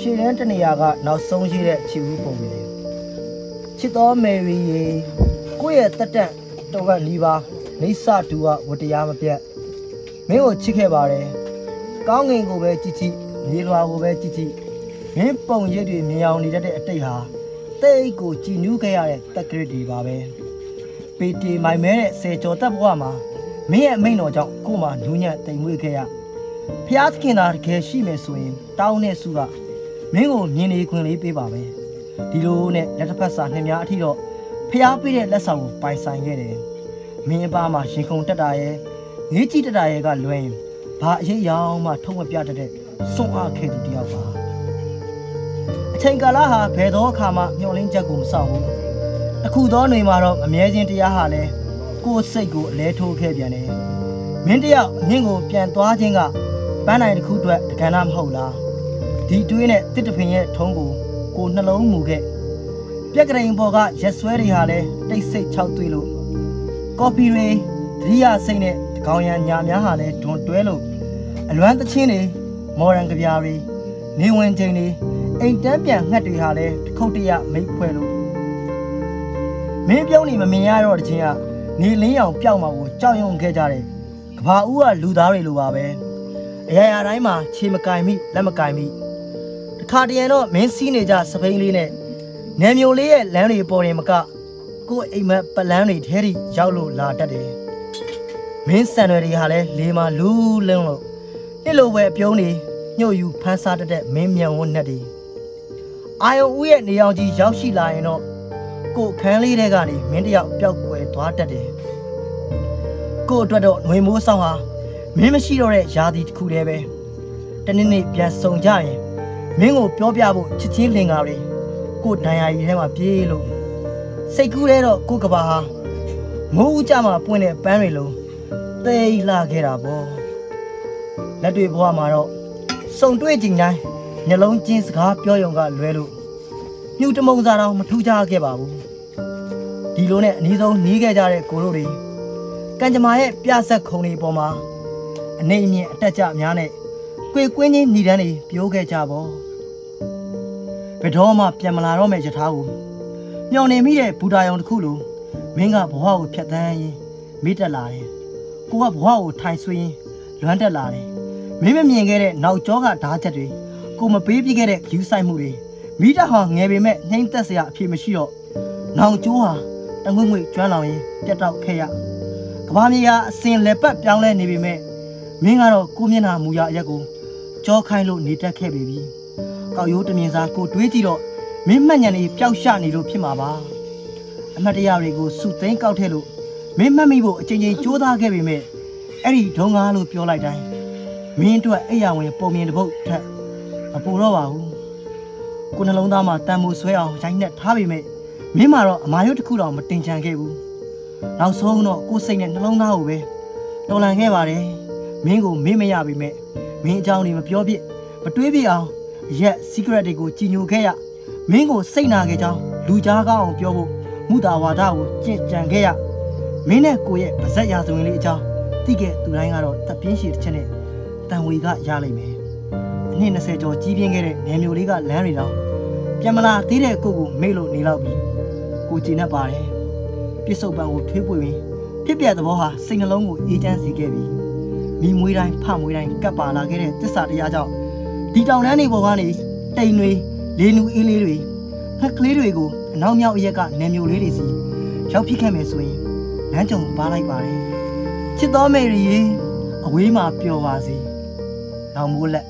ရှေ့တန်းတနေရာကနောက်ဆုံးရှိတဲ့ချီဦးပုံပဲချစ်တော်မယ်ရီရေကိုယ့်ရဲ့တက်တက်တော်ကနီးပါနေဆတူကဝတရားမပြတ်မင်းကိုချစ်ခဲ့ပါတယ်ကောင်းငင်ကိုပဲကြည့်ကြည့်မြေလွာကိုပဲကြည့်ကြည့်မင်းပုံရိပ်တွေမြင်အောင်နေတတ်တဲ့အတိတ်ဟာတိတ်ကိုကြည်နူးခဲ့ရတဲ့တက်ကရစ်တွေပါပဲပေတီမိုင်မဲတဲ့ဆယ်ကျော်တက်ဘဝမှာမင်းရဲ့အမိန့်တော်ကြောင့်ကို့မှာနူးညံ့တိမ်မွေ့ခဲ့ရဖျားသခင်သာတကယ်ရှိမယ်ဆိုရင်တောင်းတဲ့စုက မင်းကိုမြင်နေခွင့်လေးပေးပါမယ်ဒီလိုနဲ့လက်တစ်ဖက်စာနှစ်များအထိတော့ဖျားပေးတဲ့လက်ဆောင်ကိုပိုင်ဆိုင်ခဲ့တယ်မင်းအပါမှာရှင်ခုန်တက်တာရဲ့ငေးကြည့်တက်တာရဲ့ကလွဲရင်ဘာအရေးရောင်မှထုံးမပြတတ်တဲ့စွန့်အားခဲ့သူတယောက်ပါအချိန်ကာလဟာဘယ်သောအခါမှမျောလင်းချက်ကိုမဆောင်ဘူးအခုသောຫນွေမှာတော့အမြဲချင်းတရားဟာလဲကိုယ်စိတ်ကိုအလဲထိုးခဲ့ပြန်တယ်မင်းတယောက်မြင့်ကိုပြန်သွားခြင်းကပန်းနိုင်တစ်ခုအတွက်တကဏ္ဍမဟုတ်လား ဒီတွေးနဲ့တစ်တဖင်ရဲ့ထုံးကိုကိုနှလုံးမူခဲ့ပြက်ကရင်ပေါ်ကရက်ဆွဲတွေဟာလည်းတိတ်ဆိတ်၆တွေးလို့ကော်ပီတွေဒရိယာစိတ်နဲ့တကောင်ရံညာများဟာလည်းဒွန်တွဲလို့အလွမ်းသချင်းတွေမော်ရန်ကြပြားတွေနေဝင်ချိန်တွေအိမ်တန်းပြန်ငှက်တွေဟာလည်းတစ်ခုတ်တရမိတ်ဖွဲ့လို့မင်းပြုံးနေမမြင်ရတော့တဲ့ချင်းကနေလင်းရောင်ပျောက်မှာကိုကြောက်ရွံ့ခဲ့ကြတဲ့ကဘာဦးကလူသားတွေလိုပါပဲအရာရာတိုင်းမှာခြေမကင်မိလက်မကင်မိတ ခါတရံတော့မင်းစီးနေကြစပိန်လေးနဲ့နယ်မျိုးလေးရဲ့လမ်းတွေပေါ်ရင်မကကို့အိမ်မက်ပလန်းတွေထဲထိရောက်လို့လာတတ်တယ်မင်းစံတွေတွေဟာလဲလေမာလူးလုံးလို့နှစ်လိုပဲပြုံးနေညှို့ယူဖန်းစားတတ်တဲ့မင်းမြန်ဝန်းနဲ့တွေအာယုံဦးရဲ့နေအောင်ကြီးရောက်ရှိလာရင်တော့ကို့ခန်းလေးထဲကနေမင်းတယောက်ပျောက်ကွယ်သွားတတ်တယ်ကို့အတွက်တော့ຫນွေမိုးဆောင်ဟာမင်းမရှိတော့တဲ့ယာတီတစ်ခုတည်းပဲတနေ့နေ့ပြန်စုံကြရင် မင်းကိုပြောပြဖို့ချစ်ချင်းလင်္ကာတွေကိုဒဏ်ရာကြီးထဲမှာပြေးလို့စိတ်ကူးတဲ့တော့ကိုကဘာဟာမိုးဦးကြမှာပွင့်တဲ့ပန်းတွေလုံးသိလာခဲ့တာပေါ့လက်တွေဘဝမှာတော့စုံတွေ့ကြတိုင်းနှလုံးချင်းစကားပြောရုံကလွဲလို့ညှူတမုံစားတော့မထူးခြားခဲ့ပါဘူးဒီလိုနဲ့အနည်းဆုံးနီးခဲ့ကြတဲ့ကိုတို့တွေကံကြမ္မာရဲ့ပြဆက်ခုံတွေပေါ်မှာအနေအမြင့်အတက်ကြများနဲ့ကွေကွင်းချင်းညီတန်းတွေပြိုးခဲ့ကြပေါ့ ဘယ်တော့မှပြန်မလာတော့မယ့်ယထာကိုမျောနေမိတဲ့ဘူတာယုံတစ်ခုလိုမင်းကဘဝကိုဖြတ်သန်းရင်မိတက်လာတယ်ကိုကဘဝကိုထိုင်ဆွေးရင်လွမ်းတက်လာတယ်မင်းမမြင်ခဲ့တဲ့နောက်ကျောကဓာတ်ချက်တွေကိုမပေးပြခဲ့တဲ့ယူဆိုင်မှုတွေမိတဟာငယ်ပေမဲ့နှိမ့်သက်စရာအဖြစ်မရှိတော့နောင်ကျိုးဟာတငွေ့ငွေ့ကျွမ်းလောင်ရင်ပြတ်တော့ခဲ့ရကဘာမြေယာအစင်လက်ပတ်ပြောင်းလဲနေပေမဲ့မင်းကတော့ကိုမျက်နှာမူရအရက်ကိုကြောခိုင်းလို့နေတတ်ခဲ့ပြီ။ ကောက်ရိုးတမြင်စားကိုတွေးကြည့်တော့မင်းမှတ်ညံနေပျောက်ရှနေလို့ဖြစ်မှာပါ။အမတ်တရားတွေကိုစုသိမ်းကောက်ထဲလို့မင်းမှတ်မိဖို့အချိန်ချင်းကြိုးစားခဲ့ပေမဲ့အဲ့ဒီဒုံကားလို့ပြောလိုက်တိုင်းမင်းအတွက်အိယာဝင်ပုံမြင်တစ်ပုတ်ထက်မပူတော့ပါဘူး။ကိုနှလုံးသားမှာတန်မိုးဆွဲအောင်ရိုက်နှက်ထားပေမဲ့မင်းမှာတော့အမာရွတ်တစ်ခုတော့မတင်ချန်ခဲ့ဘူး။နောက်ဆုံးတော့ကိုယ်စိတ်နဲ့နှလုံးသားကိုပဲတော်လန်ခဲ့ပါတယ်။မင်းကိုမင်းမရပြီမဲ့မင်းအကြောင်းတွေမပြောပြမတွေးပြအောင် ရက် secret တွေကိုကြည်ညိုခဲ့ရမင်းကိုစိတ်နာခဲ့ကြောင်းလူကြားကောင်းအောင်ပြောဖို့မူတာဝါဒကိုကြင်ကြံခဲ့ရမင်းနဲ့ကိုရဲ့ပါဇက်ရာဇဝင်လေးအကြောင်းသိခဲ့သူတိုင်းကတော့တပြင်းရှည်တစ်ချက်နဲ့တန်ဝေကရလိမ့်မယ်အနည်း20ကျော်ကြီးပြင်းခဲ့တဲ့နယ်မျိုးလေးကလမ်းတွေတောင်ပြန်မလာသေးတဲ့ကိုကိုမေ့လို့နေတော့ပြီကိုကြည်နေပါတယ်ပြစ်စုံပံကိုထွေးပွေရင်းဖြစ်ပြတဲ့ဘောဟာစိတ်နှလုံးကိုအေးချမ်းစေခဲ့ပြီမိမွေးတိုင်းဖမွေးတိုင်းကပ်ပါလာခဲ့တဲ့တစ္ဆာတရားကြောင့် ဒီတောင်တန်းတွေပေါ်ကနေတိမ်တွေလေနူအေးလေးတွေငှက်ကလေးတွေကိုအနောက်မြောက်အရက်ကနေမျိုးလေးတွေစီရောက်ဖြစ်ခဲ့မယ်ဆိုရင်လမ်းကြုံပါလိုက်ပါတယ်ချစ်တော်မေရီရေအဝေးမှာပျော်ပါစေ။နောင်မိုးလက်